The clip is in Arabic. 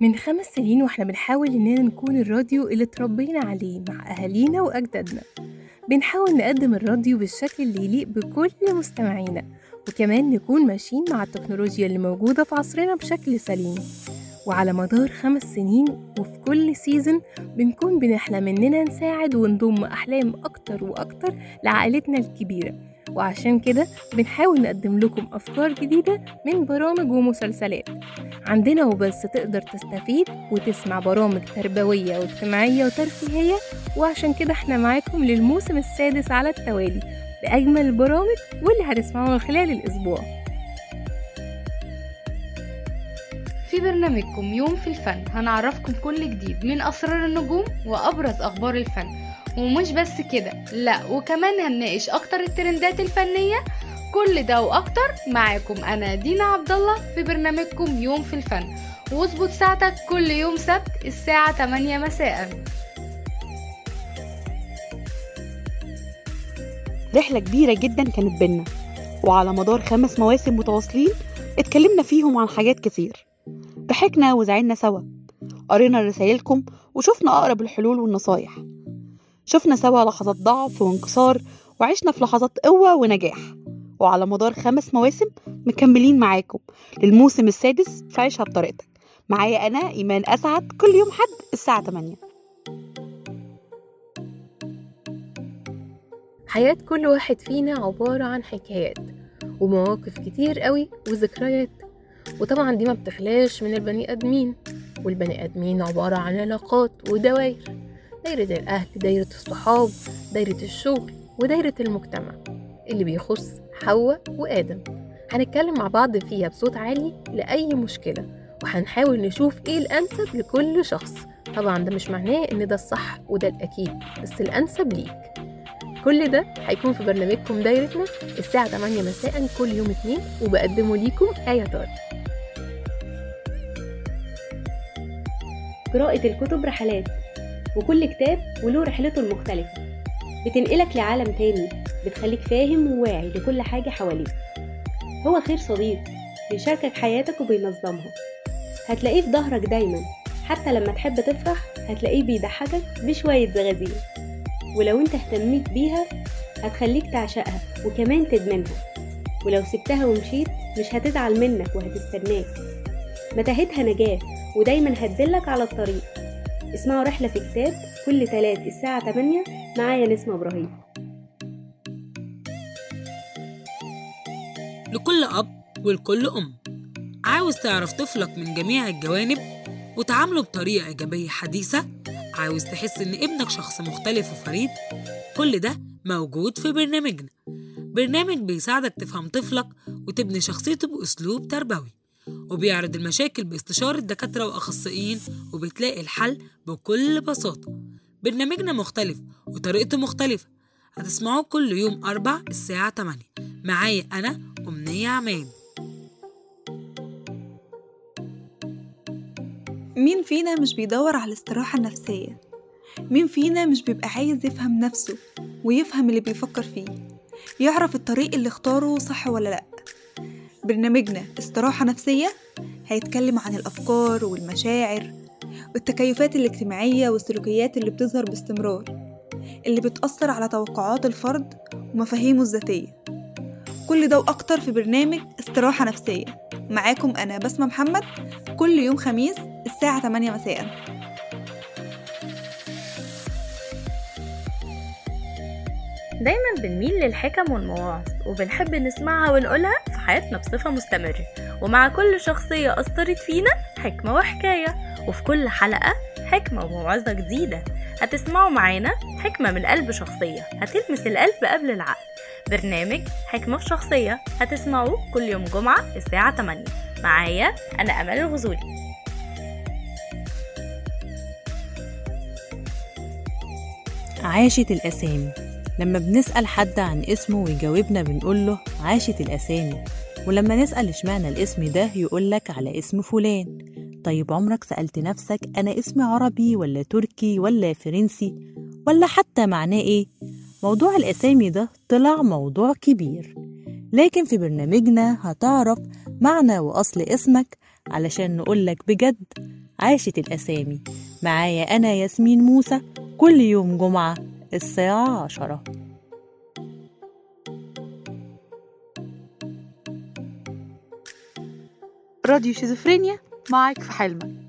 من خمس سنين وإحنا بنحاول إننا نكون الراديو اللي اتربينا عليه مع أهالينا وأجدادنا. بنحاول نقدم الراديو بالشكل اللي يليق بكل مستمعينا وكمان نكون ماشيين مع التكنولوجيا اللي موجودة في عصرنا بشكل سليم. وعلى مدار خمس سنين وفي كل سيزن بنكون بنحلم إننا نساعد ونضم أحلام أكتر وأكتر لعائلتنا الكبيرة. وعشان كده بنحاول نقدم لكم أفكار جديدة من برامج ومسلسلات. عندنا وبس تقدر تستفيد وتسمع برامج تربوية واجتماعية وترفيهية. وعشان كده إحنا معاكم للموسم السادس على التوالي بأجمل البرامج واللي هتسمعوها خلال الأسبوع. في برنامجكم يوم في الفن هنعرفكم كل جديد من أسرار النجوم وأبرز أخبار الفن. ومش بس كده لا وكمان هنناقش أكتر الترندات الفنية. كل ده وأكتر معاكم أنا دينا عبد الله في برنامجكم يوم في الفن. واظبط ساعتك كل يوم سبت الساعة 8 مساءً. رحلة كبيرة جدا كانت بينا وعلى مدار خمس مواسم متواصلين اتكلمنا فيهم عن حاجات كتير. ضحكنا وزعلنا سوا قرينا رسايلكم وشفنا أقرب الحلول والنصايح. شفنا سوا لحظات ضعف وانكسار وعشنا في لحظات قوة ونجاح. وعلى مدار خمس مواسم مكملين معاكم للموسم السادس في عيشها بطريقتك. معايا أنا إيمان أسعد كل يوم حد الساعة 8 حياة كل واحد فينا عبارة عن حكايات ومواقف كتير قوي وذكريات. وطبعا دي ما بتخلاش من البني آدمين والبني آدمين عبارة عن علاقات ودوائر. دايرة الأهل دايرة الصحاب دايرة الشغل ودايرة المجتمع. اللي بيخص حواء وآدم. هنتكلم مع بعض فيها بصوت عالي لأي مشكلة وهنحاول نشوف إيه الأنسب لكل شخص. طبعا ده مش معناه إن ده الصح وده الأكيد بس الأنسب ليك. كل ده هيكون في برنامجكم دايرتنا الساعة 8 مساء كل يوم اتنين وبقدمه ليكم آية طارق. قراءة الكتب رحلات. وكل كتاب وله رحلته المختلفة. بتنقلك لعالم تاني بتخليك فاهم وواعي لكل حاجة حواليك. هو خير صديق بيشاركك حياتك وبينظمها. هتلاقيه في ظهرك دايما. حتى لما تحب تفرح هتلاقيه بيضحكك بشوية زغازير ولو انت اهتميت بيها هتخليك تعشقها وكمان تدمنها. ولو سبتها ومشيت مش هتزعل منك وهتستناك. متاهتها نجاة ودايما هتدلك على الطريق. اسمعوا رحلة في كتاب كل تلات الساعة 8 معايا نسمة إبراهيم. لكل أب ولكل أم. عاوز تعرف طفلك من جميع الجوانب وتعامله بطريقة إيجابية حديثة؟ عاوز تحس إن ابنك شخص مختلف وفريد؟ كل ده موجود في برنامجنا. برنامج بيساعدك تفهم طفلك وتبني شخصيته بأسلوب تربوي. وبيعرض المشاكل باستشارة دكاترة وأخصائيين وبتلاقي الحل بكل بساطة. برنامجنا مختلف وطريقته مختلفة. هتسمعوه كل يوم أربع الساعة 8 معايا أنا أمنية عماد. مين فينا مش بيدور على الاستراحة النفسية؟ مين فينا مش بيبقى عايز يفهم نفسه ويفهم اللي بيفكر فيه؟ يعرف الطريق اللي اختاره صح ولا لأ. برنامجنا استراحة نفسية هيتكلم عن الأفكار والمشاعر والتكيفات الاجتماعية والسلوكيات اللي بتظهر باستمرار اللي بتأثر على توقعات الفرد ومفاهيمه الذاتية. كل ده وأكتر في برنامج استراحة نفسية. معاكم أنا بسمة محمد كل يوم خميس الساعة 8 مساءً. دايما بنميل للحكم والمواعظ وبنحب نسمعها ونقولها حياتنا بصفة مستمرة. ومع كل شخصية أثرت فينا حكمة وحكاية. وفي كل حلقة حكمة وموعظة جديدة. هتسمعوا معانا حكمة من قلب شخصية. هتلمس القلب قبل العقل. برنامج حكمة في شخصية. هتسمعوه كل يوم جمعة الساعة 8 معايا أنا أمل الغزولي. عاشت الأسامي. لما بنسأل حد عن اسمه ويجاوبنا بنقول له عاشت الأسامي ولما نسأل اشمعنى الاسم ده يقولك على اسم فلان. طيب عمرك سألت نفسك أنا اسمي عربي ولا تركي ولا فرنسي ولا حتى معناه إيه؟ موضوع الأسامي ده طلع موضوع كبير. لكن في برنامجنا هتعرف معنى وأصل اسمك علشان نقولك بجد عاشت الأسامي. معايا أنا ياسمين موسى كل يوم جمعة الساعة عشرة. راديو شيزوفرينيا معاك في حلمك.